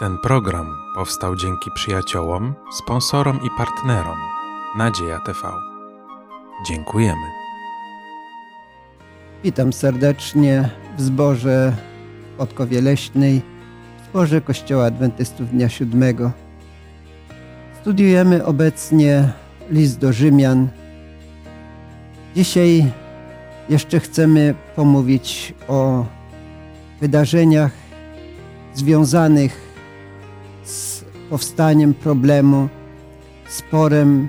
Ten program powstał dzięki przyjaciołom, sponsorom i partnerom Nadzieja TV. Dziękujemy. Witam serdecznie w zborze Podkowie Leśnej, w zborze Kościoła Adwentystów Dnia Siódmego. Studiujemy obecnie list do Rzymian. Dzisiaj jeszcze chcemy pomówić o wydarzeniach związanych z powstaniem problemu, sporem,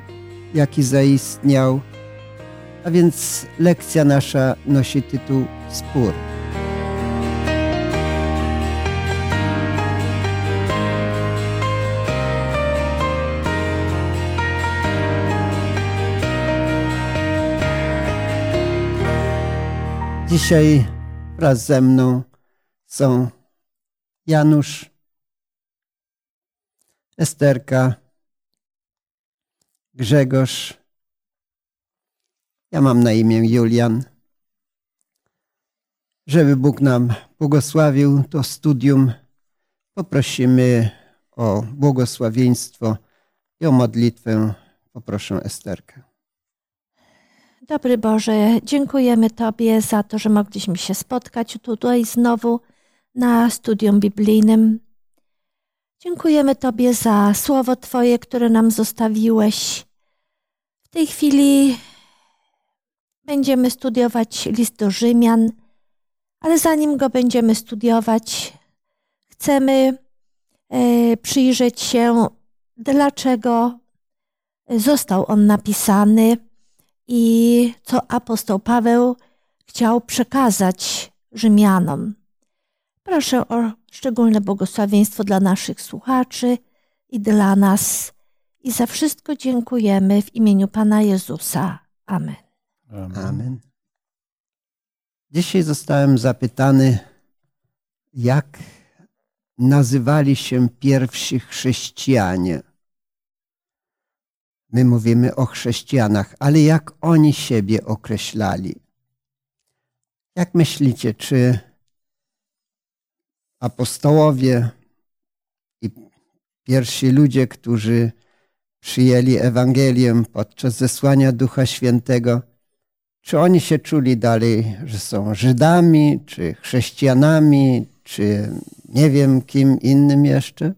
jaki zaistniał. A więc lekcja nasza nosi tytuł Spór. Dzisiaj wraz ze mną są Janusz, Esterka, Grzegorz. Ja mam na imię Julian. Żeby Bóg nam błogosławił to studium, poprosimy o błogosławieństwo i o modlitwę. Poproszę Esterkę. Dobry Boże, dziękujemy Tobie za to, że mogliśmy się spotkać tutaj znowu na studium biblijnym. Dziękujemy Tobie za słowo Twoje, które nam zostawiłeś. W tej chwili będziemy studiować list do Rzymian, ale zanim go będziemy studiować, chcemy e, przyjrzeć się, dlaczego został on napisany i co apostoł Paweł chciał przekazać Rzymianom. Proszę o szczególne błogosławieństwo dla naszych słuchaczy i dla nas. I za wszystko dziękujemy w imieniu Pana Jezusa. Amen. Amen. Amen. Dzisiaj zostałem zapytany, jak nazywali się pierwsi chrześcijanie. My mówimy o chrześcijanach, ale jak oni siebie określali? Jak myślicie, czy apostołowie i pierwsi ludzie, którzy przyjęli Ewangelię podczas zesłania Ducha Świętego, czy oni się czuli dalej, że są Żydami, czy chrześcijanami, czy nie wiem kim innym jeszcze?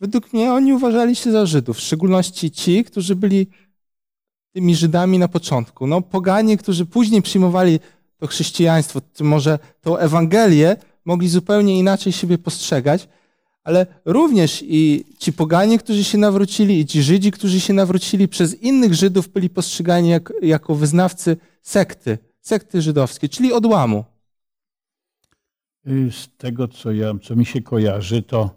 Według mnie oni uważali się za Żydów, w szczególności ci, którzy byli tymi Żydami na początku. No, poganie, którzy później przyjmowali to chrześcijaństwo, może tą Ewangelię, mogli zupełnie inaczej siebie postrzegać, ale również i ci poganie, którzy się nawrócili, i ci Żydzi, którzy się nawrócili, przez innych Żydów byli postrzegani jak, jako wyznawcy sekty, sekty żydowskiej, czyli odłamu. Z tego, co, ja, co mi się kojarzy, to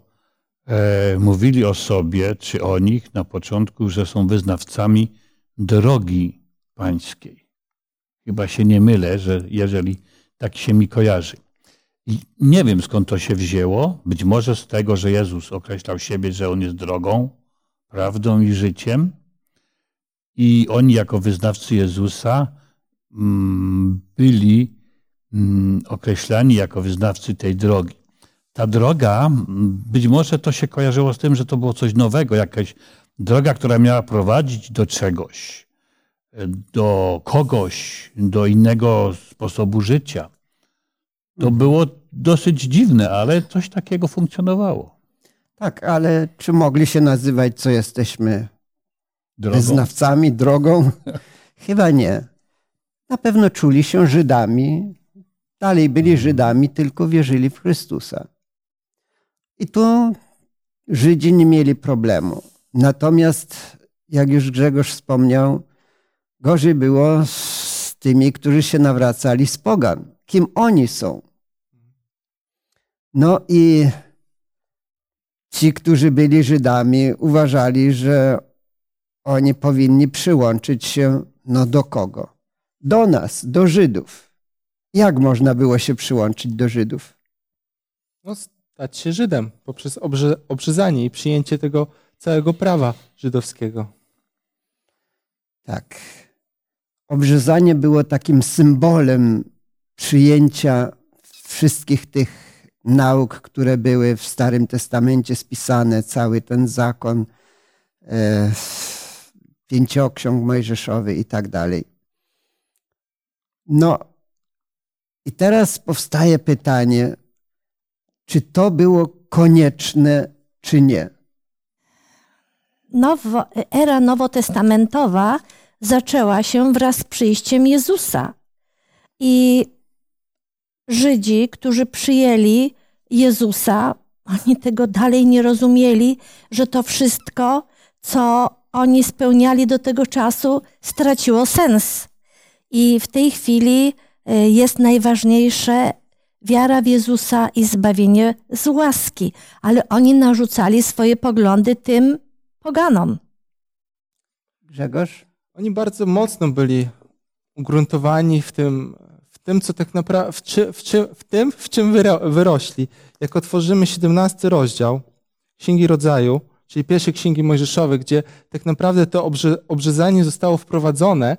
e, mówili o sobie, czy o nich na początku, że są wyznawcami drogi pańskiej. Chyba się nie mylę, że jeżeli tak się mi kojarzy. I nie wiem skąd to się wzięło. Być może z tego, że Jezus określał siebie, że On jest drogą, prawdą i życiem. I oni, jako wyznawcy Jezusa, mm, byli mm, określani jako wyznawcy tej drogi. Ta droga, mm, być może to się kojarzyło z tym, że to było coś nowego, jakaś droga, która miała prowadzić do czegoś, do kogoś, do innego sposobu życia. To było dosyć dziwne, ale coś takiego funkcjonowało. Tak, ale czy mogli się nazywać, co jesteśmy Drogą? wyznawcami, drogą? Chyba nie. Na pewno czuli się Żydami, dalej byli Żydami, tylko wierzyli w Chrystusa. I tu Żydzi nie mieli problemu. Natomiast, jak już Grzegorz wspomniał, gorzej było z tymi, którzy się nawracali z pogan. Kim oni są? No i ci, którzy byli Żydami, uważali, że oni powinni przyłączyć się no do kogo? Do nas, do Żydów. Jak można było się przyłączyć do Żydów? No, stać się Żydem poprzez obrze, obrzezanie i przyjęcie tego całego prawa żydowskiego. Tak. Obrzezanie było takim symbolem przyjęcia wszystkich tych nauk, które były w Starym Testamencie spisane, cały ten zakon, e, pięcioksiąg mojżeszowy i tak dalej. No i teraz powstaje pytanie, czy to było konieczne, czy nie? Nowo, era nowotestamentowa zaczęła się wraz z przyjściem Jezusa. I Żydzi, którzy przyjęli Jezusa, oni tego dalej nie rozumieli, że to wszystko, co oni spełniali do tego czasu, straciło sens. I w tej chwili y, jest najważniejsze wiara w Jezusa i zbawienie z łaski, ale oni narzucali swoje poglądy tym poganom. Grzegorz? Oni bardzo mocno byli ugruntowani w tym, tym co tak naprawdę, w, czy, w, czy, w tym, w czym wyro, wyrośli. Jak otworzymy 17 rozdział Księgi Rodzaju, czyli pierwszej Księgi Mojżeszowej, gdzie tak naprawdę to obrze, obrzezanie zostało wprowadzone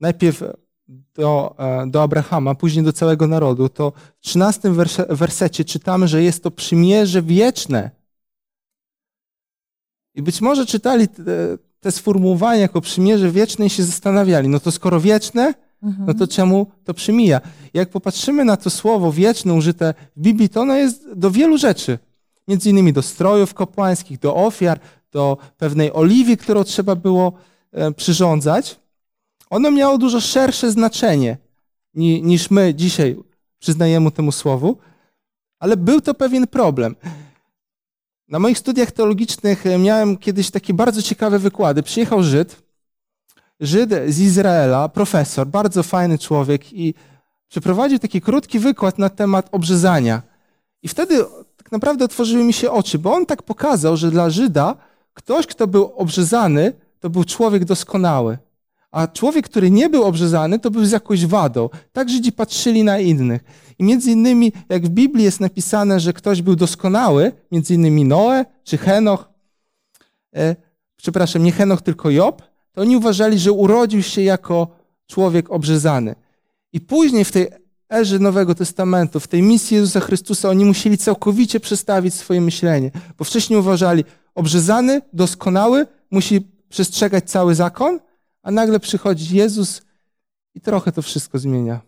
najpierw do, e, do Abrahama, później do całego narodu, to w 13 werse, wersecie czytamy, że jest to przymierze wieczne. I być może czytali te, te sformułowania jako przymierze wieczne i się zastanawiali, no to skoro wieczne, no to czemu to przymija? Jak popatrzymy na to słowo wieczne użyte w Biblii, to ono jest do wielu rzeczy. Między innymi do strojów kapłańskich, do ofiar, do pewnej oliwy, którą trzeba było e, przyrządzać. Ono miało dużo szersze znaczenie niż my dzisiaj przyznajemy temu słowu, ale był to pewien problem. Na moich studiach teologicznych e, miałem kiedyś takie bardzo ciekawe wykłady. Przyjechał Żyd, Żyd z Izraela, profesor, bardzo fajny człowiek i przeprowadził taki krótki wykład na temat obrzezania. I wtedy tak naprawdę otworzyły mi się oczy, bo on tak pokazał, że dla Żyda ktoś, kto był obrzezany, to był człowiek doskonały. A człowiek, który nie był obrzezany, to był z jakąś wadą. Tak Żydzi patrzyli na innych. I między innymi, jak w Biblii jest napisane, że ktoś był doskonały, między innymi Noe czy Henoch, e, przepraszam, nie Henoch, tylko Job, to oni uważali, że urodził się jako człowiek obrzezany. I później w tej erze Nowego Testamentu, w tej misji Jezusa Chrystusa, oni musieli całkowicie przestawić swoje myślenie, bo wcześniej uważali, obrzezany, doskonały, musi przestrzegać cały zakon, a nagle przychodzi Jezus i trochę to wszystko zmienia.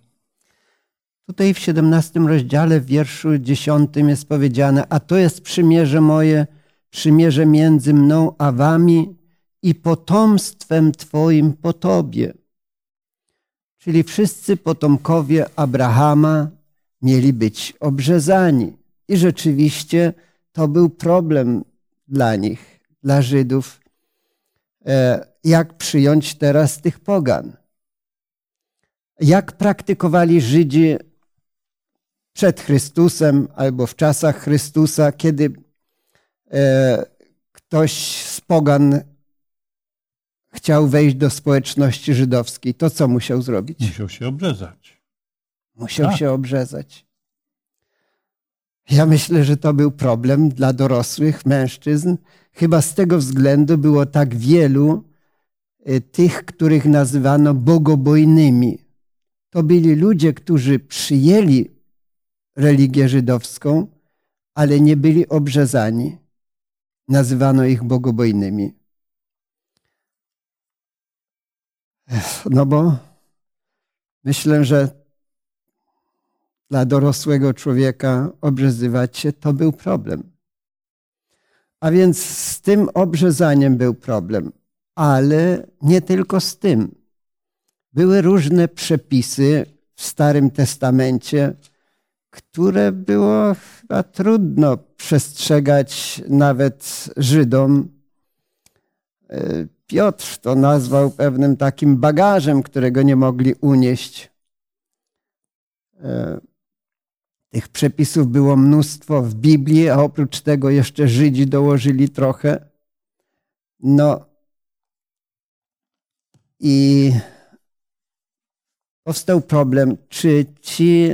Tutaj w 17 rozdziale, w wierszu 10 jest powiedziane, a to jest przymierze moje, przymierze między mną a wami i potomstwem Twoim po Tobie. Czyli wszyscy potomkowie Abrahama mieli być obrzezani. I rzeczywiście to był problem dla nich, dla Żydów, e, jak przyjąć teraz tych pogan. Jak praktykowali Żydzi przed Chrystusem albo w czasach Chrystusa, kiedy e, ktoś z pogan chciał wejść do społeczności żydowskiej, to co musiał zrobić? Musiał się obrzezać. Musiał Tak. się obrzezać. Ja myślę, że to był problem dla dorosłych mężczyzn. Chyba z tego względu było tak wielu y, tych, których nazywano bogobojnymi. To byli ludzie, którzy przyjęli religię żydowską, ale nie byli obrzezani. Nazywano ich bogobojnymi. No bo myślę, że dla dorosłego człowieka obrzezywać się to był problem. A więc z tym obrzezaniem był problem, ale nie tylko z tym. Były różne przepisy w Starym Testamencie, które było chyba trudno przestrzegać nawet Żydom. Piotr to nazwał pewnym takim bagażem, którego nie mogli unieść. E, Tych przepisów było mnóstwo w Biblii, a oprócz tego jeszcze Żydzi dołożyli trochę. No i powstał problem, czy ci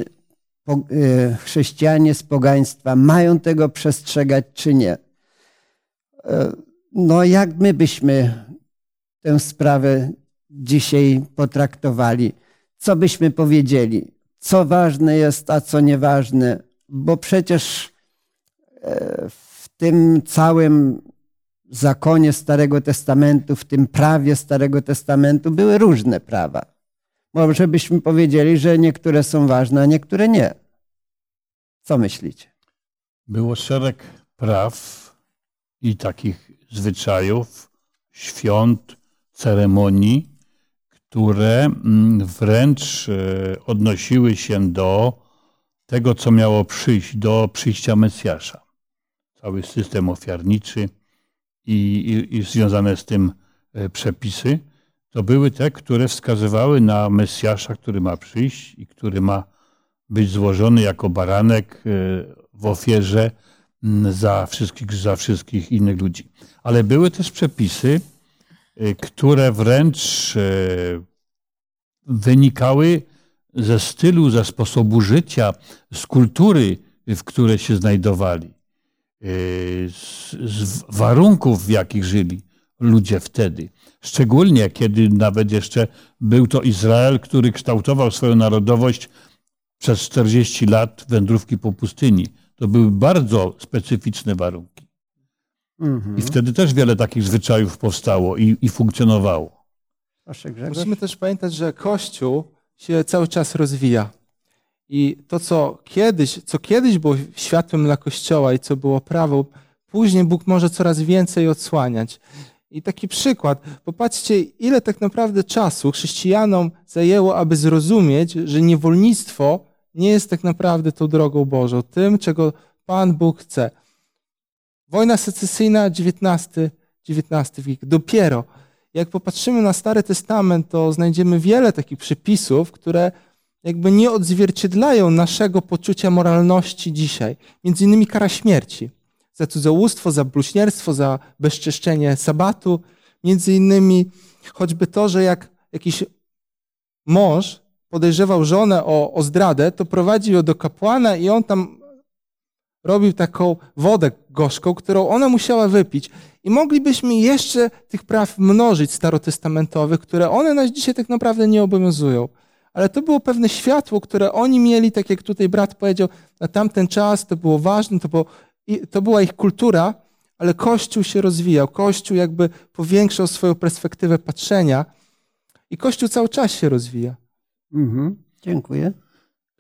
e, chrześcijanie z pogaństwa mają tego przestrzegać, czy nie. No, jak my byśmy tę sprawę dzisiaj potraktowali? Co byśmy powiedzieli? Co ważne jest, a co nieważne bo przecież e, w tym całym zakonie Starego Testamentu, w tym prawie Starego Testamentu były różne prawa. Może byśmy powiedzieli, że niektóre są ważne, a niektóre nie. Co myślicie? Było szereg praw i takich zwyczajów, świąt, ceremonii, które mm, wręcz e, odnosiły się do tego, co miało przyjść, do przyjścia Mesjasza. Cały system ofiarniczy i, i, i związane z tym e, przepisy, to były te, które wskazywały na Mesjasza, który ma przyjść i który ma być złożony jako baranek e, w ofierze za wszystkich, za wszystkich innych ludzi. Ale były też przepisy, e, które wręcz wynikały ze stylu, ze sposobu życia, z kultury, w której się znajdowali, z, z warunków, w jakich żyli ludzie wtedy. Szczególnie kiedy nawet jeszcze był to Izrael, który kształtował swoją narodowość przez 40 lat wędrówki po pustyni. To były bardzo specyficzne warunki. Mhm. I wtedy też wiele takich zwyczajów powstało i, i funkcjonowało. Musimy też pamiętać, że Kościół się cały czas rozwija. I to, co kiedyś, co kiedyś było światłem dla Kościoła i co było prawo, później Bóg może coraz więcej odsłaniać. I taki przykład. Popatrzcie, ile tak naprawdę czasu chrześcijanom zajęło, aby zrozumieć, że niewolnictwo nie jest tak naprawdę tą drogą Bożą, tym, czego Pan Bóg chce. Wojna secesyjna, XIX, wiek. Dopiero jak popatrzymy na Stary Testament, to znajdziemy wiele takich przepisów, które jakby nie odzwierciedlają naszego poczucia moralności dzisiaj. Między innymi kara śmierci za cudzołóstwo, za bluźnierstwo, za bezczeszczenie sabatu. Między innymi choćby to, że jak jakiś mąż podejrzewał żonę o, o zdradę, to prowadził ją do kapłana i on tam robił taką wodę gorzką, którą ona musiała wypić. I moglibyśmy jeszcze tych praw mnożyć starotestamentowych, które one nas dzisiaj tak naprawdę nie obowiązują. Ale to było pewne światło, które oni mieli, tak jak tutaj brat powiedział, na tamten czas to było ważne, to, było, to była ich kultura, ale Kościół się rozwijał. Kościół jakby powiększał swoją perspektywę patrzenia i Kościół cały czas się rozwija. Mhm, dziękuję.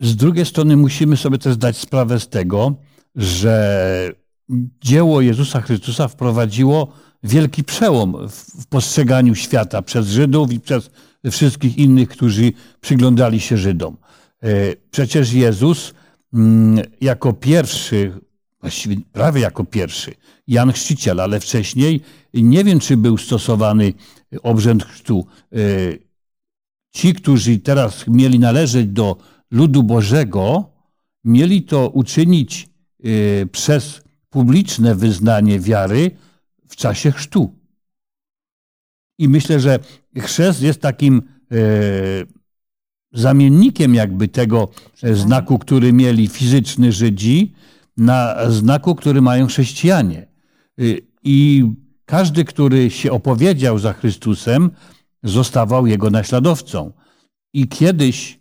Z drugiej strony musimy sobie też zdać sprawę z tego, że dzieło Jezusa Chrystusa wprowadziło wielki przełom w postrzeganiu świata przez Żydów i przez wszystkich innych, którzy przyglądali się Żydom. E, przecież Jezus mm, jako pierwszy, właściwie prawie jako pierwszy, Jan Chrzciciel, ale wcześniej nie wiem, czy był stosowany obrzęd chrztu. E, ci, którzy teraz mieli należeć do ludu Bożego, mieli to uczynić e, przez publiczne wyznanie wiary w czasie chrztu. I myślę, że chrzest jest takim e, zamiennikiem jakby tego znaku, który mieli fizyczny Żydzi, na znaku, który mają chrześcijanie. E, I każdy, który się opowiedział za Chrystusem, zostawał jego naśladowcą. I kiedyś,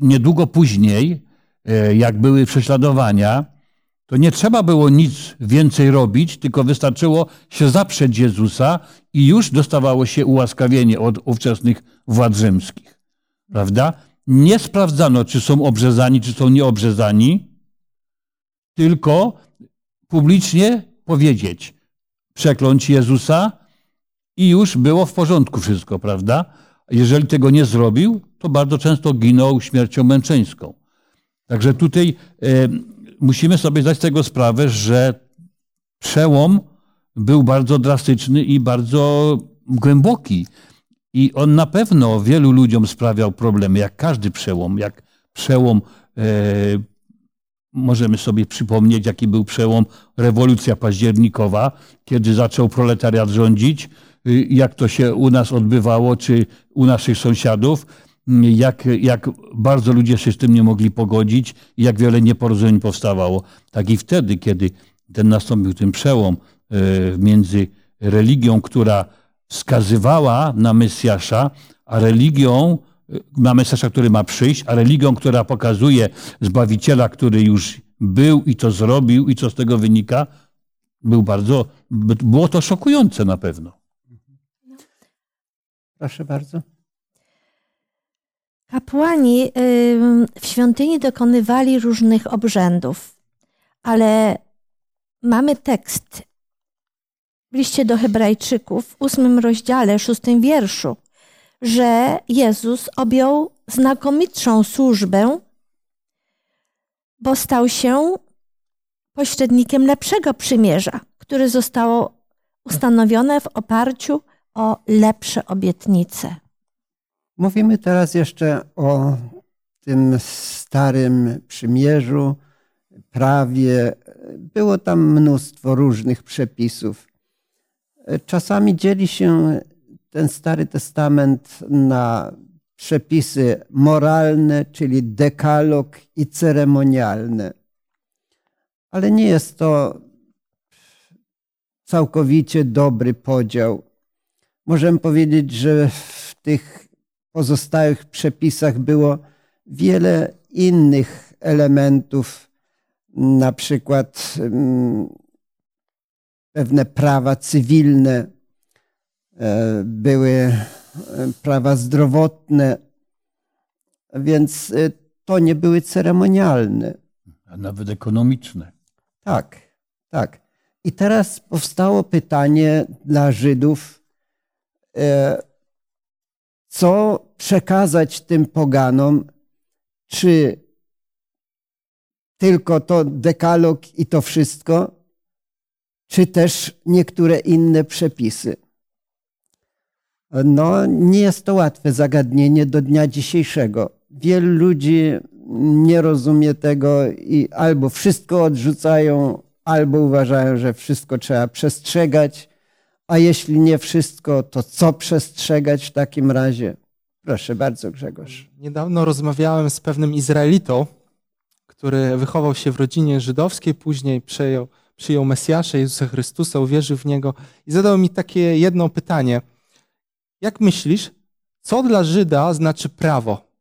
niedługo później, e, jak były prześladowania, to nie trzeba było nic więcej robić, tylko wystarczyło się zaprzeć Jezusa i już dostawało się ułaskawienie od ówczesnych władz rzymskich. Prawda? Nie sprawdzano, czy są obrzezani, czy są nieobrzezani, tylko publicznie powiedzieć, przekląć Jezusa i już było w porządku wszystko, prawda? Jeżeli tego nie zrobił, to bardzo często ginął śmiercią męczeńską. Także tutaj musimy sobie zdać z tego sprawę, że przełom był bardzo drastyczny i bardzo głęboki. I on na pewno wielu ludziom sprawiał problemy, jak każdy przełom, jak przełom, e, możemy sobie przypomnieć, jaki był przełom rewolucja październikowa, kiedy zaczął proletariat rządzić, jak to się u nas odbywało, czy u naszych sąsiadów jak, jak bardzo ludzie się z tym nie mogli pogodzić i jak wiele nieporozumień powstawało. Tak i wtedy, kiedy ten nastąpił ten przełom e, między religią, która wskazywała na Mesjasza, a religią, na Mesjasza, który ma przyjść, a religią, która pokazuje Zbawiciela, który już był i to zrobił i co z tego wynika, był bardzo, było to szokujące na pewno. Proszę bardzo. Kapłani w świątyni dokonywali różnych obrzędów, ale mamy tekst w liście do Hebrajczyków w ósmym rozdziale, szóstym wierszu, że Jezus objął znakomitszą służbę, bo stał się pośrednikiem lepszego przymierza, które zostało ustanowione w oparciu o lepsze obietnice. Mówimy teraz jeszcze o tym starym przymierzu, prawie. Było tam mnóstwo różnych przepisów. Czasami dzieli się ten Stary Testament na przepisy moralne, czyli dekalog i ceremonialne. Ale nie jest to całkowicie dobry podział. Możemy powiedzieć, że w tych pozostałych przepisach było wiele innych elementów, na przykład mm, pewne prawa cywilne, e, były e, prawa zdrowotne, więc e, to nie były ceremonialne. A nawet ekonomiczne. Tak, tak. I teraz powstało pytanie dla Żydów, co przekazać tym poganom, czy tylko to dekalog i to wszystko, czy też niektóre inne przepisy. No, nie jest to łatwe zagadnienie do dnia dzisiejszego. Wielu ludzi nie rozumie tego i albo wszystko odrzucają, albo uważają, że wszystko trzeba przestrzegać, a jeśli nie wszystko, to co przestrzegać w takim razie? Proszę bardzo, Grzegorz. Niedawno rozmawiałem z pewnym Izraelitą, który wychował się w rodzinie żydowskiej, później przejął przyjął Mesjasza Jezusa Chrystusa, uwierzył w Niego i zadał mi takie jedno pytanie. Jak myślisz, co dla Żyda znaczy prawo?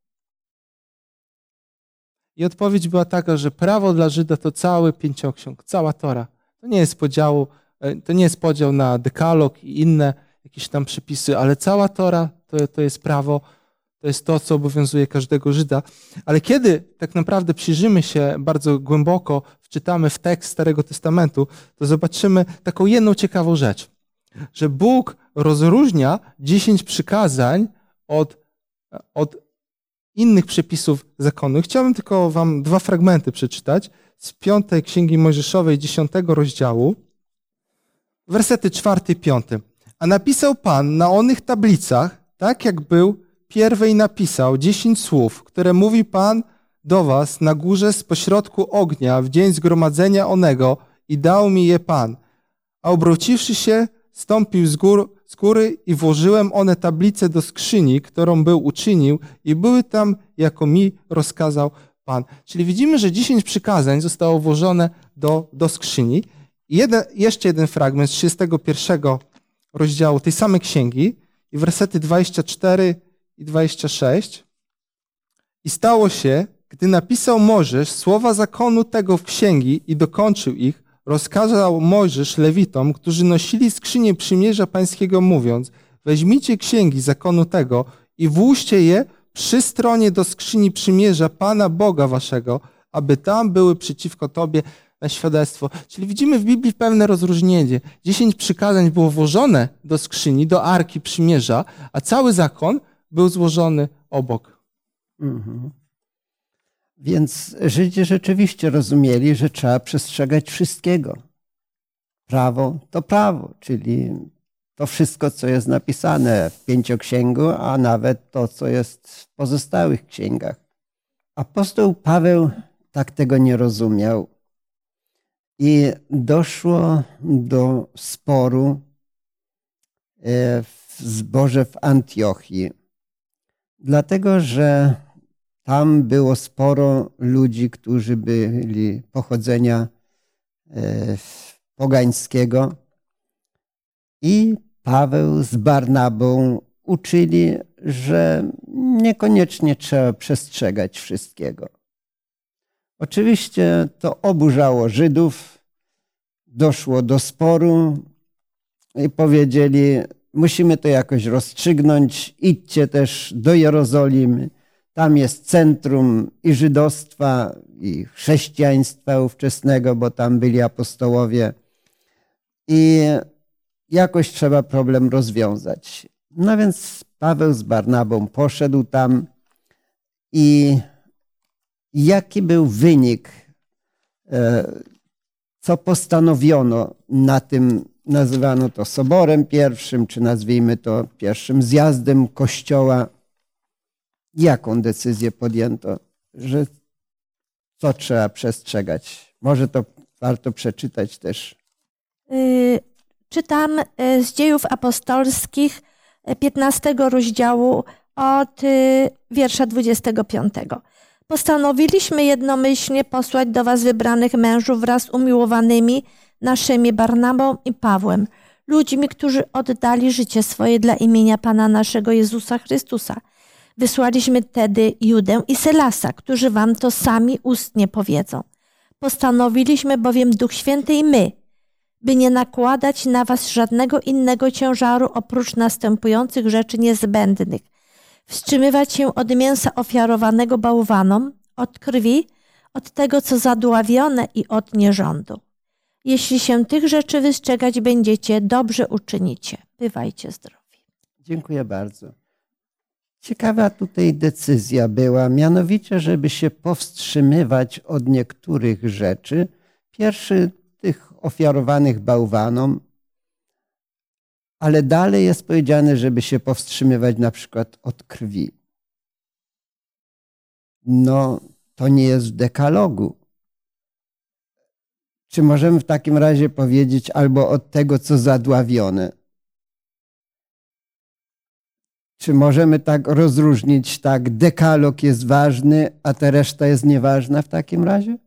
I odpowiedź była taka, że prawo dla Żyda to cały pięcioksiąg, cała Tora. To nie jest podział, e, to nie jest podział na dekalog i inne jakieś tam przepisy, ale cała Tora to, to jest prawo, to jest to, co obowiązuje każdego Żyda. Ale kiedy tak naprawdę przyjrzymy się bardzo głęboko, wczytamy w tekst Starego Testamentu, to zobaczymy taką jedną ciekawą rzecz, że Bóg rozróżnia dziesięć przykazań od, od innych przepisów zakonu. Chciałbym tylko wam dwa fragmenty przeczytać z piątej Księgi Mojżeszowej, dziesiątego rozdziału, wersety czwarty piąty. A napisał Pan na onych tablicach, tak jak był pierwej napisał dziesięć słów, które mówi Pan do was na górze z pośrodku ognia w dzień zgromadzenia onego i dał mi je Pan. A obróciwszy się, stąpił z, gór, z góry i włożyłem one tablice do skrzyni, którą był uczynił i były tam, jako mi rozkazał Pan. Czyli widzimy, że dziesięć przykazań zostało włożone do, do skrzyni. Jeszcze jeden fragment z 31 rozdziału tej samej księgi i wersety 24 i 26. I stało się, gdy napisał Mojżesz słowa zakonu tego w księgi i dokończył ich, rozkazał Mojżesz Lewitom, którzy nosili skrzynię przymierza pańskiego, mówiąc: Weźmijcie księgi zakonu tego i włóżcie je przy stronie do skrzyni przymierza Pana Boga waszego, aby tam były przeciwko tobie na świadectwo. Czyli widzimy w Biblii pewne rozróżnienie. Dziesięć przykazań było włożone do skrzyni, do arki przymierza, a cały zakon był złożony obok. Mhm. Więc Żydzi rzeczywiście rozumieli, że trzeba przestrzegać wszystkiego. Prawo to prawo, czyli to wszystko, co jest napisane w pięcioksięgu, a nawet to, co jest w pozostałych księgach. Apostoł Paweł tak tego nie rozumiał i doszło do sporu e, w zborze w Antiochii, dlatego że tam było sporo ludzi, którzy byli pochodzenia e, pogańskiego i Paweł z Barnabą uczyli, że niekoniecznie trzeba przestrzegać wszystkiego. Oczywiście to oburzało Żydów, doszło do sporu i powiedzieli: Musimy to jakoś rozstrzygnąć, idźcie też do Jerozolimy. Tam jest centrum i żydostwa, i chrześcijaństwa ówczesnego, bo tam byli apostołowie. I jakoś trzeba problem rozwiązać. No więc Paweł z Barnabą poszedł tam i jaki był wynik, e, co postanowiono na tym, nazywano to soborem pierwszym, czy nazwijmy to pierwszym zjazdem kościoła. Jaką decyzję podjęto, że co trzeba przestrzegać? Może to warto przeczytać też. Y, czytam y, z dziejów apostolskich 15 rozdziału od y, wiersza 25. Postanowiliśmy jednomyślnie posłać do was wybranych mężów wraz z umiłowanymi naszymi Barnabą i Pawłem, ludźmi, którzy oddali życie swoje dla imienia Pana naszego Jezusa Chrystusa. Wysłaliśmy tedy Judę i Selasa, którzy wam to sami ustnie powiedzą. Postanowiliśmy bowiem Duch Święty i my, by nie nakładać na was żadnego innego ciężaru oprócz następujących rzeczy niezbędnych. Wstrzymywać się od mięsa ofiarowanego bałwanom, od krwi, od tego, co zadławione i od nierządu. Jeśli się tych rzeczy wystrzegać będziecie, dobrze uczynicie. Bywajcie zdrowi. Dziękuję bardzo. Ciekawa tutaj decyzja była, mianowicie, żeby się powstrzymywać od niektórych rzeczy. Pierwszy tych ofiarowanych bałwanom, ale dalej jest powiedziane, żeby się powstrzymywać na przykład od krwi. No, to nie jest w dekalogu. Czy możemy w takim razie powiedzieć albo od tego, co zadławione? Czy możemy tak rozróżnić, tak, dekalog jest ważny, a ta reszta jest nieważna w takim razie?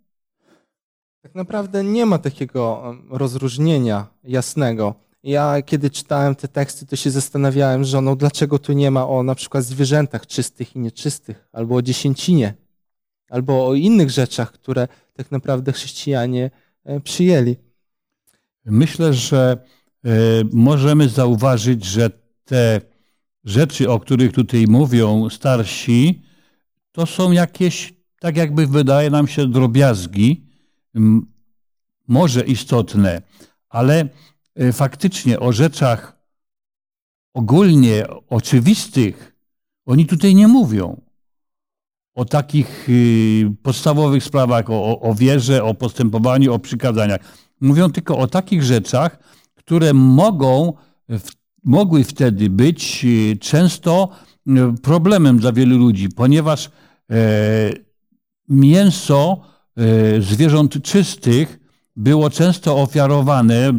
Tak naprawdę nie ma takiego rozróżnienia jasnego. Ja kiedy czytałem te teksty, to się zastanawiałem z żoną, dlaczego tu nie ma o na przykład zwierzętach czystych i nieczystych, albo o dziesięcinie, albo o innych rzeczach, które tak naprawdę chrześcijanie e, przyjęli. Myślę, że e, możemy zauważyć, że te rzeczy, o których tutaj mówią starsi, to są jakieś, tak jakby wydaje nam się, drobiazgi, może istotne, ale faktycznie o rzeczach ogólnie oczywistych oni tutaj nie mówią. O takich y, podstawowych sprawach, o, o wierze, o postępowaniu, o przykazaniach. Mówią tylko o takich rzeczach, które mogą mogły wtedy być e, często e, problemem dla wielu ludzi, ponieważ e, mięso zwierząt czystych było często ofiarowane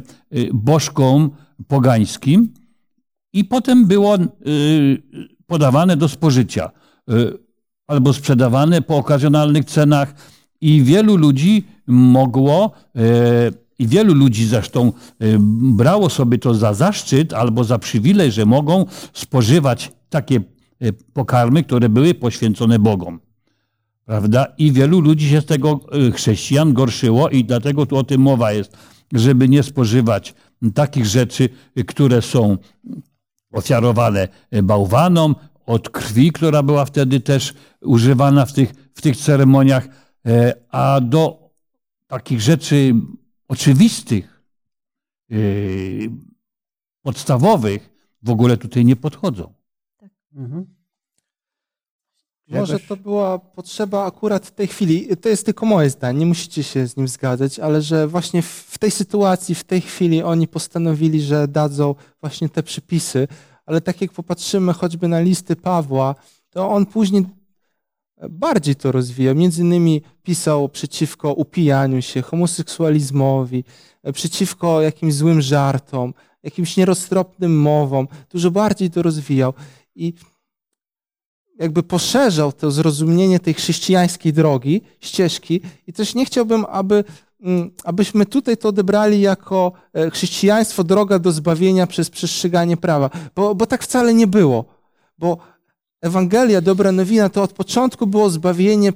bożkom pogańskim i potem było podawane do spożycia albo sprzedawane po okazjonalnych cenach i wielu ludzi mogło i wielu ludzi zresztą y, brało sobie to za zaszczyt albo za przywilej, że mogą spożywać takie y, pokarmy, które były poświęcone Bogom. Prawda? I wielu ludzi się z tego y, chrześcijan gorszyło i dlatego tu o tym mowa jest, żeby nie spożywać takich rzeczy, które są ofiarowane bałwanom, od krwi, która była wtedy też używana w tych, w tych ceremoniach, a do takich rzeczy oczywistych, yy, podstawowych w ogóle tutaj nie podchodzą. Tak. Mhm. Może to była potrzeba akurat w tej chwili, to jest tylko moje zdanie, nie musicie się z nim zgadzać, ale że właśnie w tej sytuacji, w tej chwili oni postanowili, że dadzą właśnie te przypisy, ale tak jak popatrzymy choćby na listy Pawła, to on później bardziej to rozwijał. Między innymi pisał przeciwko upijaniu się, homoseksualizmowi, przeciwko jakimś złym żartom, jakimś nieroztropnym mowom. Dużo bardziej to rozwijał. I jakby poszerzał to zrozumienie tej chrześcijańskiej drogi, ścieżki. I też nie chciałbym, aby, mm, abyśmy tutaj to odebrali jako e, chrześcijaństwo, droga do zbawienia przez przestrzeganie prawa, bo, bo tak wcale nie było. Bo Ewangelia, dobra nowina, to od początku było zbawienie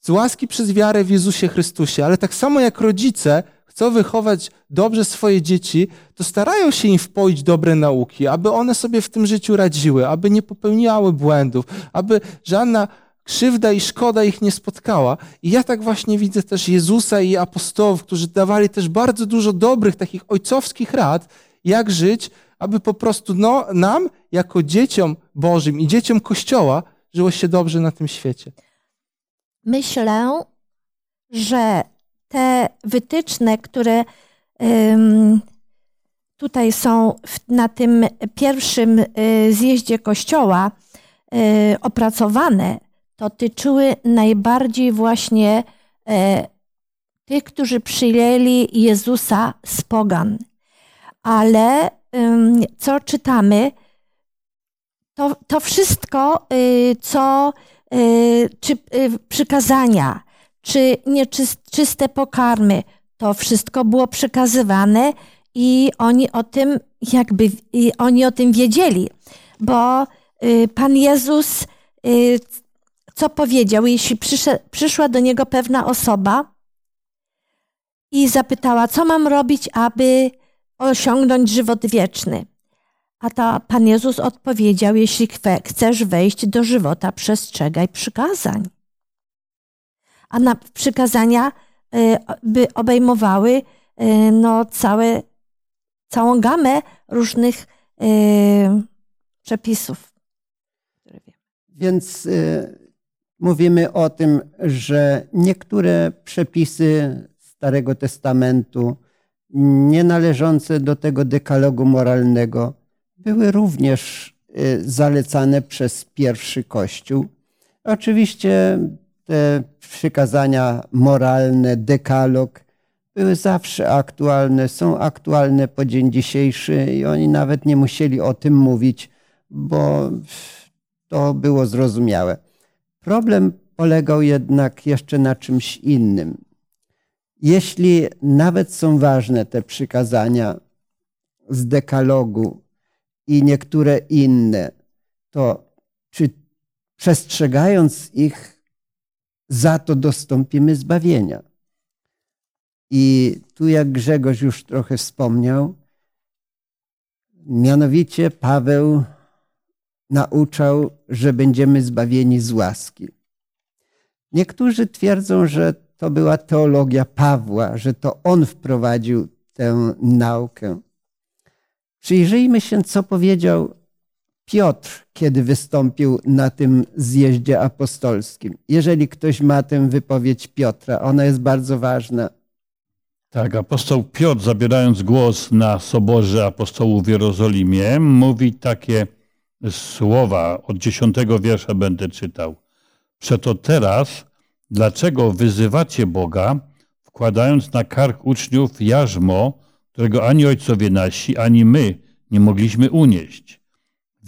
z łaski przez wiarę w Jezusie Chrystusie, ale tak samo jak rodzice chcą wychować dobrze swoje dzieci, to starają się im wpoić dobre nauki, aby one sobie w tym życiu radziły, aby nie popełniały błędów, aby żadna krzywda i szkoda ich nie spotkała. I ja tak właśnie widzę też Jezusa i apostołów, którzy dawali też bardzo dużo dobrych, takich ojcowskich rad, jak żyć, aby po prostu no, nam, jako dzieciom Bożym i dzieciom Kościoła, żyło się dobrze na tym świecie. Myślę, że te wytyczne, które tutaj są na tym pierwszym y, zjeździe Kościoła y, opracowane, dotyczyły najbardziej właśnie y, tych, którzy przyjęli Jezusa z pogan. Ale co czytamy, to, to wszystko, y, co czy przykazania, czy nieczyste pokarmy, to wszystko było przekazywane i oni o tym jakby oni o tym wiedzieli, bo Pan Jezus co powiedział, jeśli przyszła do niego pewna osoba i zapytała, co mam robić, aby osiągnąć żywot wieczny. A ta Pan Jezus odpowiedział: Jeśli chcesz wejść do żywota, przestrzegaj przykazań. A na przykazania y, by obejmowały y, no, całe, całą gamę różnych y, przepisów. Więc mówimy o tym, że niektóre przepisy Starego Testamentu, nie należące do tego dekalogu moralnego, były również zalecane przez pierwszy Kościół. Oczywiście te przykazania moralne, dekalog, były zawsze aktualne, są aktualne po dzień dzisiejszy i oni nawet nie musieli o tym mówić, bo to było zrozumiałe. Problem polegał jednak jeszcze na czymś innym. Jeśli nawet są ważne te przykazania z dekalogu, i niektóre inne, to czy przestrzegając ich, za to dostąpimy zbawienia? I tu, jak Grzegorz już trochę wspomniał, mianowicie Paweł nauczał, że będziemy zbawieni z łaski. Niektórzy twierdzą, że to była teologia Pawła, że to on wprowadził tę naukę. Przyjrzyjmy się, co powiedział Piotr, kiedy wystąpił na tym zjeździe apostolskim. Jeżeli ktoś ma tę wypowiedź Piotra, ona jest bardzo ważna. Tak, apostoł Piotr, zabierając głos na soborze apostołów w Jerozolimie, mówi takie słowa, od dziesiątego wiersza będę czytał. Przeto teraz, dlaczego wyzywacie Boga, wkładając na kark uczniów jarzmo, którego ani ojcowie nasi, ani my nie mogliśmy unieść.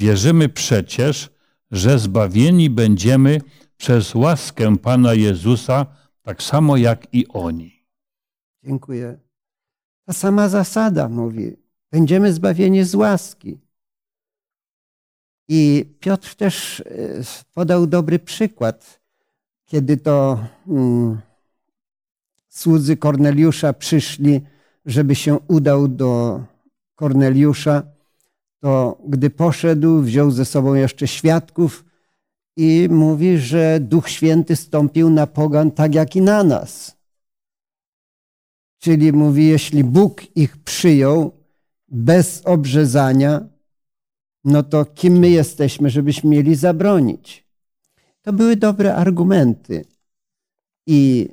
Wierzymy przecież, że zbawieni będziemy przez łaskę Pana Jezusa, tak samo jak i oni. Dziękuję. Ta sama zasada mówi: będziemy zbawieni z łaski. I Piotr też e, podał dobry przykład, kiedy to hmm, słudzy Korneliusza przyszli żeby się udał do Korneliusza, to gdy poszedł, wziął ze sobą jeszcze świadków i mówi, że Duch Święty stąpił na pogan tak jak i na nas. Czyli mówi, jeśli Bóg ich przyjął bez obrzezania, no to kim my jesteśmy, żebyśmy mieli zabronić? To były dobre argumenty. I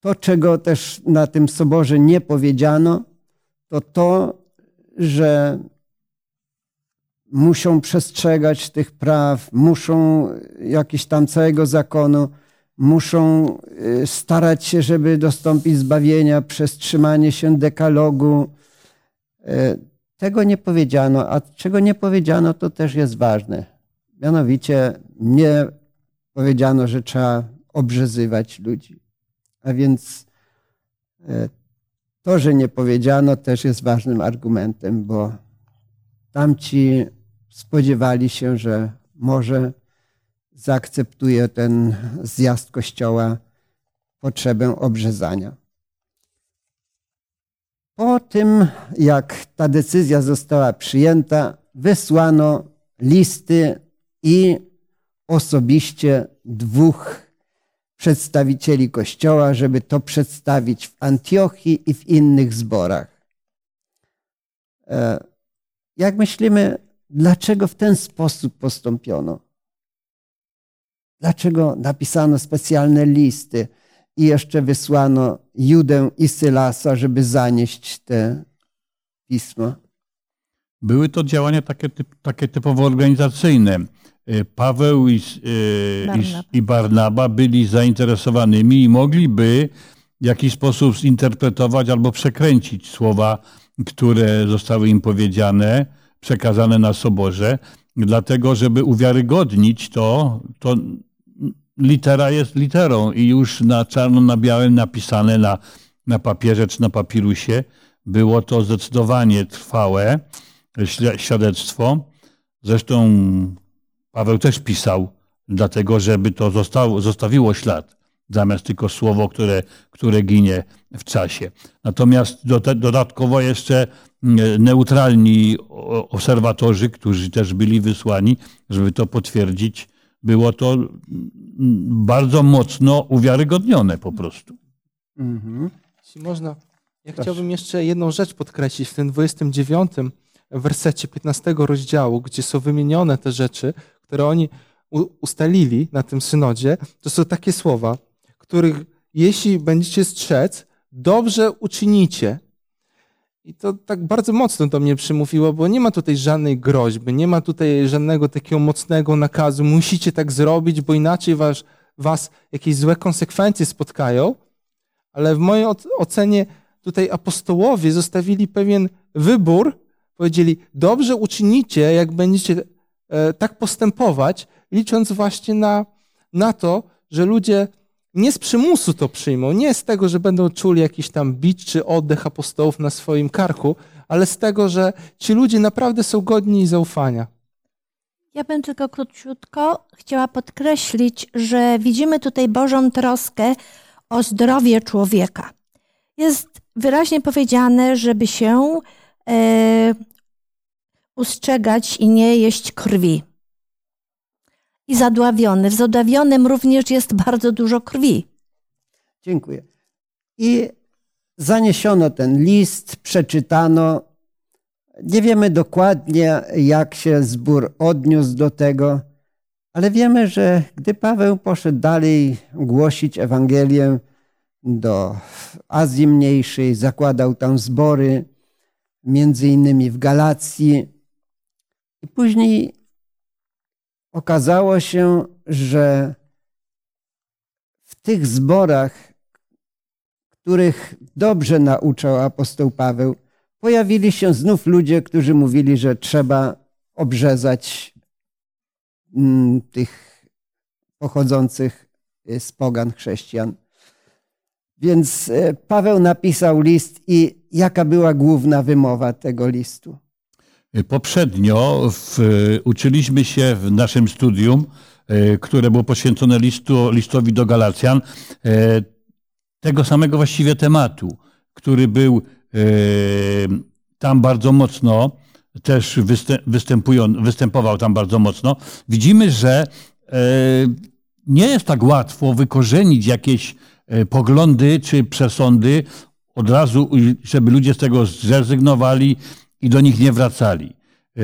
to, czego też na tym soborze nie powiedziano, to to, że muszą przestrzegać tych praw, muszą jakiś tam całego zakonu, muszą y, starać się, żeby dostąpić zbawienia przez trzymanie się dekalogu. Y, tego nie powiedziano, a czego nie powiedziano, to też jest ważne. Mianowicie nie powiedziano, że trzeba obrzezywać ludzi. A więc e, to, że nie powiedziano, też jest ważnym argumentem, bo tamci spodziewali się, że może zaakceptuje ten zjazd kościoła potrzebę obrzezania. Po tym, jak ta decyzja została przyjęta, wysłano listy i osobiście dwóch przedstawicieli Kościoła, żeby to przedstawić w Antiochii i w innych zborach. E, jak myślimy, dlaczego w ten sposób postąpiono? Dlaczego napisano specjalne listy i jeszcze wysłano Judę i Sylasa, żeby zanieść te pisma? Były to działania takie, takie typowo organizacyjne. E, Paweł i, e, Barnaba. i, Barnaba byli zainteresowanymi i mogliby w jakiś sposób zinterpretować albo przekręcić słowa, które zostały im powiedziane, przekazane na soborze, dlatego żeby uwiarygodnić to, to litera jest literą i już na czarno na białym napisane na, na papierze czy na papirusie było to zdecydowanie trwałe świadectwo. Zresztą Paweł też pisał, dlatego żeby to zostało, zostawiło ślad, zamiast tylko słowo, które, które ginie w czasie. Natomiast do, dodatkowo jeszcze mm, neutralni obserwatorzy, którzy też byli wysłani, żeby to potwierdzić, było to mm, bardzo mocno uwiarygodnione po prostu. Mhm. Jeśli można, ja Proszę. chciałbym jeszcze jedną rzecz podkreślić w tym 29 wersecie 15 rozdziału, gdzie są wymienione te rzeczy, które oni ustalili na tym synodzie. To są takie słowa, których jeśli będziecie strzec, dobrze uczynicie. I to tak bardzo mocno do mnie przymówiło, bo nie ma tutaj żadnej groźby, nie ma tutaj żadnego takiego mocnego nakazu, musicie tak zrobić, bo inaczej was, was jakieś złe konsekwencje spotkają. Ale w mojej oc- ocenie tutaj apostołowie zostawili pewien wybór, powiedzieli, dobrze uczynicie, jak będziecie tak postępować, licząc właśnie na, na to, że ludzie nie z przymusu to przyjmą, nie z tego, że będą czuli jakiś tam bicz czy oddech apostołów na swoim karku, ale z tego, że ci ludzie naprawdę są godni zaufania. Ja bym tylko króciutko chciała podkreślić, że widzimy tutaj Bożą troskę o zdrowie człowieka. Jest wyraźnie powiedziane, żeby się e, ustrzegać i nie jeść krwi. I zadławiony. W zadławionym również jest bardzo dużo krwi. Dziękuję. I zaniesiono ten list, przeczytano. Nie wiemy dokładnie, jak się zbór odniósł do tego, ale wiemy, że gdy Paweł poszedł dalej głosić Ewangelię do Azji Mniejszej, zakładał tam zbory, między innymi w Galacji. I później okazało się, że w tych zborach, których dobrze nauczał apostoł Paweł, pojawili się znów ludzie, którzy mówili, że trzeba obrzezać mm, tych pochodzących z pogan chrześcijan. Więc e, Paweł napisał list i jaka była główna wymowa tego listu? Poprzednio w, uczyliśmy się w naszym studium, e, które było poświęcone listu, listowi do Galacjan, e, tego samego właściwie tematu, który był e, tam bardzo mocno, też występował tam bardzo mocno. Widzimy, że nie jest tak łatwo wykorzenić jakieś poglądy czy przesądy od razu, żeby ludzie z tego zrezygnowali i do nich nie wracali. E,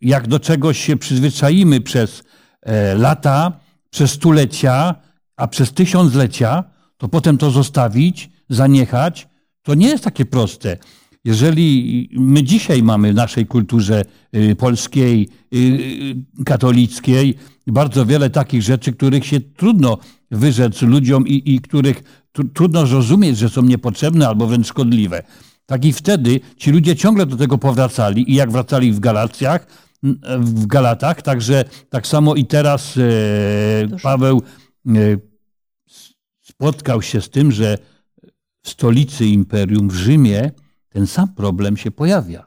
Jak do czegoś się przyzwyczaimy przez e, lata, przez stulecia, a przez tysiąclecia, to potem to zostawić, zaniechać, to nie jest takie proste. Jeżeli my dzisiaj mamy w naszej kulturze y, polskiej, y, katolickiej bardzo wiele takich rzeczy, których się trudno wyrzec ludziom i, i których tru- trudno zrozumieć, że są niepotrzebne albo wręcz szkodliwe. Tak i wtedy ci ludzie ciągle do tego powracali i jak wracali w Galacjach, w Galatach, także tak samo i teraz e. Paweł e, spotkał się z tym, że w stolicy imperium w Rzymie ten sam problem się pojawia.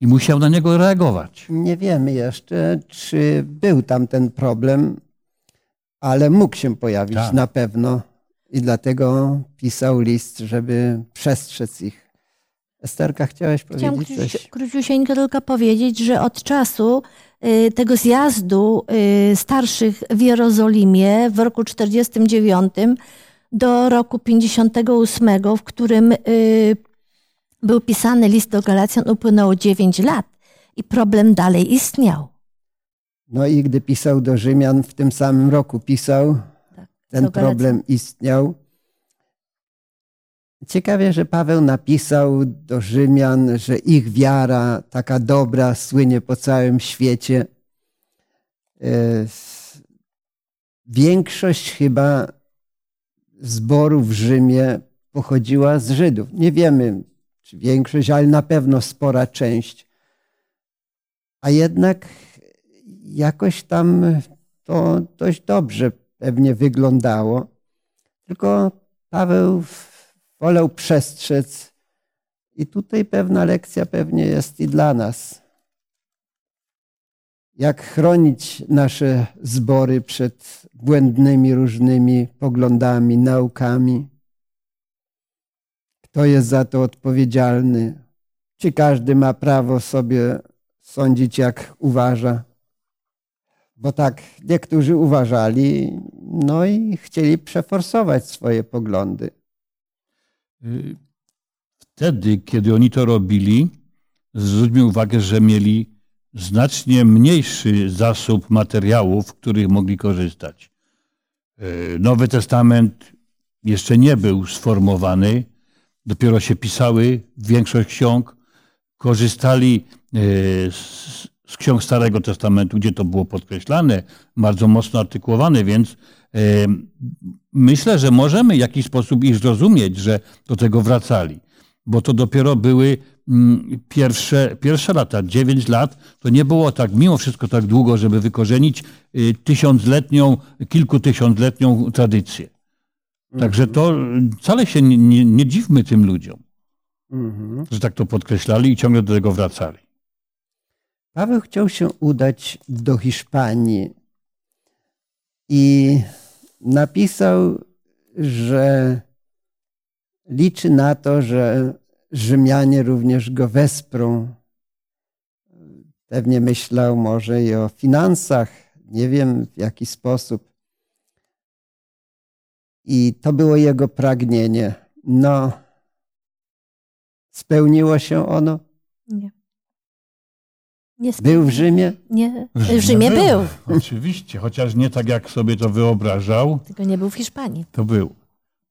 i musiał na niego reagować. Nie wiemy jeszcze, czy był tam ten problem, ale mógł się pojawić Tak. na pewno i dlatego pisał list, żeby przestrzec ich. Esterka, chciałeś Chciałam powiedzieć króci- coś? króciusieńko tylko powiedzieć, że od czasu y, tego zjazdu y, starszych w Jerozolimie w roku 49 do roku 58, w którym y, był pisany list do Galacjan, upłynęło 9 lat i problem dalej istniał. No i gdy pisał do Rzymian, w tym samym roku pisał, ten problem istniał. Ciekawie, że Paweł napisał do Rzymian, że ich wiara, taka dobra, słynie po całym świecie. E, Większość chyba zboru w Rzymie pochodziła z Żydów. Nie wiemy, czy większość, ale na pewno spora część. A jednak jakoś tam to dość dobrze pewnie wyglądało. Tylko Paweł wolał przestrzec. I tutaj pewna lekcja pewnie jest i dla nas. Jak chronić nasze zbory przed błędnymi różnymi poglądami, naukami? Kto jest za to odpowiedzialny? Czy każdy ma prawo sobie sądzić, jak uważa? Bo tak niektórzy uważali, no i chcieli przeforsować swoje poglądy. Y, Wtedy, kiedy oni to robili, zwróćmy uwagę, że mieli znacznie mniejszy zasób materiałów, których mogli korzystać. Y, Nowy Testament jeszcze nie był sformowany, dopiero się pisały większość ksiąg. Korzystali y, z, z ksiąg Starego Testamentu, gdzie to było podkreślane, bardzo mocno artykułowane, więc y, myślę, że możemy w jakiś sposób ich zrozumieć, że do tego wracali, bo to dopiero były mm, pierwsze, pierwsze lata, 9 lat, to nie było tak, mimo wszystko tak długo, żeby wykorzenić y, tysiącletnią, kilkutysiącletnią tradycję. Także to wcale się nie, nie, nie dziwmy tym ludziom, Mhm. że tak to podkreślali i ciągle do tego wracali. Paweł chciał się udać do Hiszpanii i napisał, że liczy na to, że Rzymianie również go wesprą. Pewnie myślał może i o finansach, nie wiem w jaki sposób. I to było jego pragnienie. No, spełniło się ono. Nie. Nie Był w Rzymie. Nie. W Rzymie był, Oczywiście, chociaż nie tak, jak sobie to wyobrażał, tylko nie był w Hiszpanii. to był.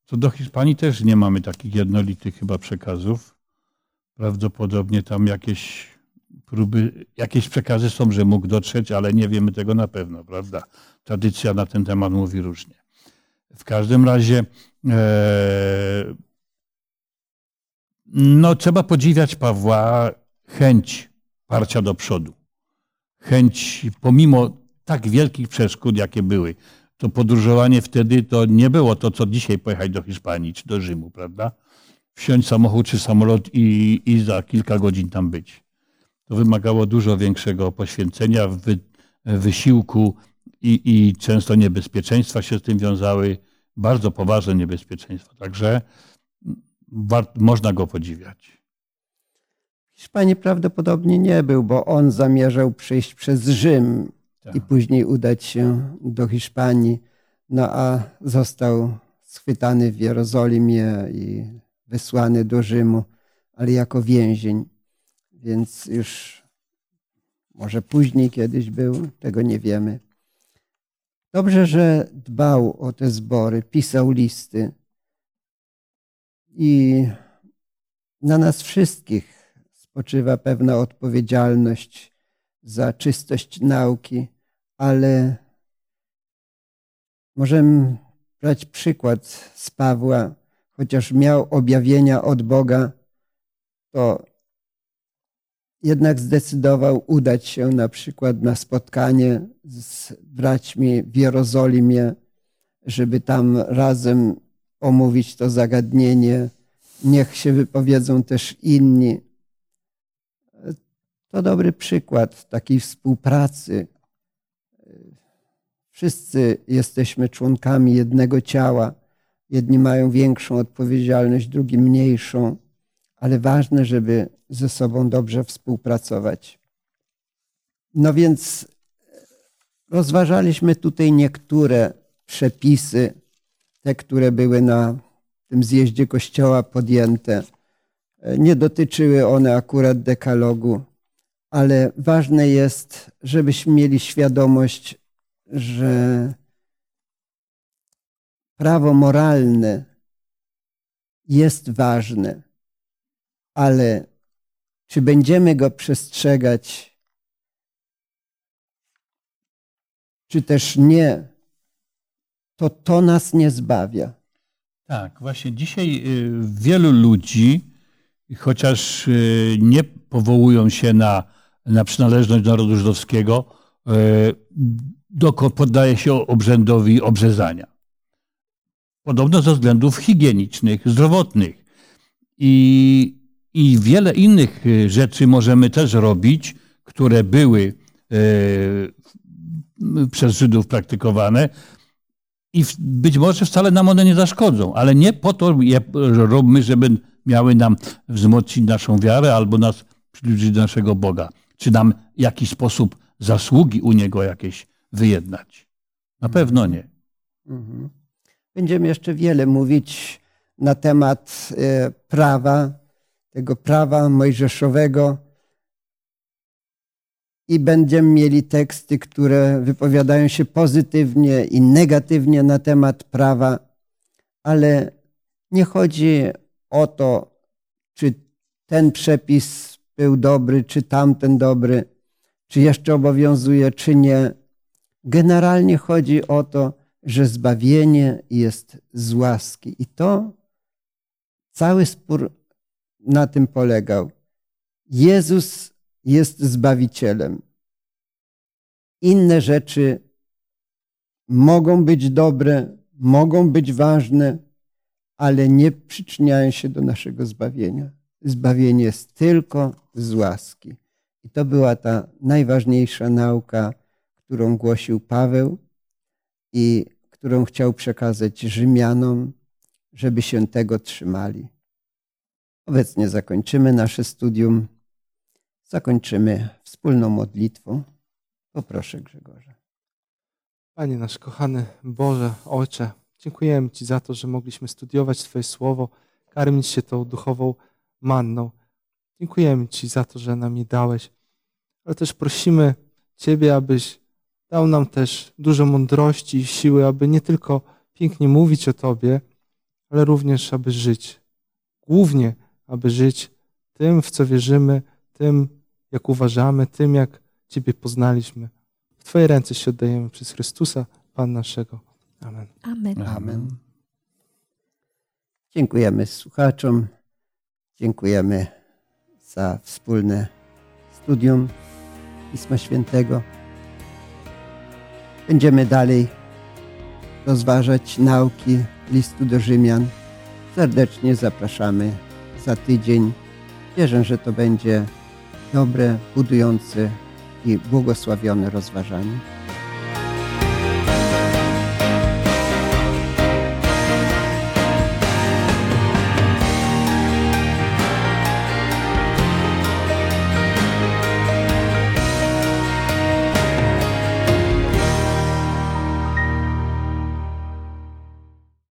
Co do Hiszpanii też nie mamy takich jednolitych chyba przekazów. Prawdopodobnie tam jakieś próby, jakieś przekazy są, że mógł dotrzeć, ale nie wiemy tego na pewno, prawda? Tradycja na ten temat mówi różnie. W każdym razie e, no, trzeba podziwiać Pawła chęć parcia do przodu. Chęć, pomimo tak wielkich przeszkód, jakie były, to podróżowanie wtedy to nie było to, co dzisiaj pojechać do Hiszpanii czy do Rzymu, prawda? Wsiąść samochód czy samolot i, i za kilka godzin tam być. To wymagało dużo większego poświęcenia, wy, wysiłku i, i często niebezpieczeństwa się z tym wiązały, bardzo poważne niebezpieczeństwa. Także można go podziwiać. Hiszpanii prawdopodobnie nie był, bo on zamierzał przejść przez Rzym Tak. i później udać się do Hiszpanii. No a został schwytany w Jerozolimie i wysłany do Rzymu, ale jako więzień. Więc już może później kiedyś był, tego nie wiemy. Dobrze, że dbał o te zbory, pisał listy. I na nas wszystkich spoczywa pewna odpowiedzialność za czystość nauki, ale możemy brać przykład z Pawła, chociaż miał objawienia od Boga, to jednak zdecydował udać się na przykład na spotkanie z braćmi w Jerozolimie, żeby tam razem omówić to zagadnienie. Niech się wypowiedzą też inni. To dobry przykład takiej współpracy. Wszyscy jesteśmy członkami jednego ciała. Jedni mają większą odpowiedzialność, drugi mniejszą, ale ważne, żeby ze sobą dobrze współpracować. No więc rozważaliśmy tutaj niektóre przepisy, te, które były na tym zjeździe kościoła podjęte. Nie dotyczyły one akurat dekalogu, ale ważne jest, żebyśmy mieli świadomość, że prawo moralne jest ważne, ale czy będziemy go przestrzegać, czy też nie, to to nas nie zbawia. Tak, właśnie dzisiaj y, wielu ludzi, chociaż y, nie powołują się na, na przynależność narodu żydowskiego, y, poddaje się obrzędowi obrzezania. Podobno ze względów higienicznych, zdrowotnych. I, I wiele innych rzeczy możemy też robić, które były przez Żydów praktykowane, i być może wcale nam one nie zaszkodzą, ale nie po to je robimy, żeby miały nam wzmocnić naszą wiarę albo nas przybliżyć do naszego Boga, czy nam w jakiś sposób zasługi u Niego jakieś wyjednać. Na pewno nie. Mhm. Będziemy jeszcze wiele mówić na temat e, prawa, tego prawa mojżeszowego, i będziemy mieli teksty, które wypowiadają się pozytywnie i negatywnie na temat prawa, ale nie chodzi o to, czy ten przepis był dobry, czy tamten dobry, czy jeszcze obowiązuje, czy nie. Generalnie chodzi o to, że zbawienie jest z łaski. I to cały spór na tym polegał. Jezus jest Zbawicielem. Inne rzeczy mogą być dobre, mogą być ważne, ale nie przyczyniają się do naszego zbawienia. Zbawienie jest tylko z łaski. I to była ta najważniejsza nauka, którą głosił Paweł i którą chciał przekazać Rzymianom, żeby się tego trzymali. Obecnie zakończymy nasze studium. Zakończymy wspólną modlitwą. Poproszę Grzegorza. Panie nasz kochany Boże, Ojcze, dziękujemy Ci za to, że mogliśmy studiować Twoje Słowo, karmić się tą duchową manną. Dziękujemy Ci za to, że nam je dałeś, ale też prosimy Ciebie, abyś dał nam też dużo mądrości i siły, aby nie tylko pięknie mówić o Tobie, ale również, aby żyć. Głównie, aby żyć tym, w co wierzymy, tym, jak uważamy, tym, jak Ciebie poznaliśmy. W Twoje ręce się oddajemy przez Chrystusa, Pan naszego. Amen. Amen. Amen. Dziękujemy słuchaczom. Dziękujemy za wspólne studium Pisma Świętego. Będziemy dalej rozważać nauki listu do Rzymian. Serdecznie zapraszamy za tydzień. Wierzę, że to będzie dobre, budujące i błogosławione rozważanie.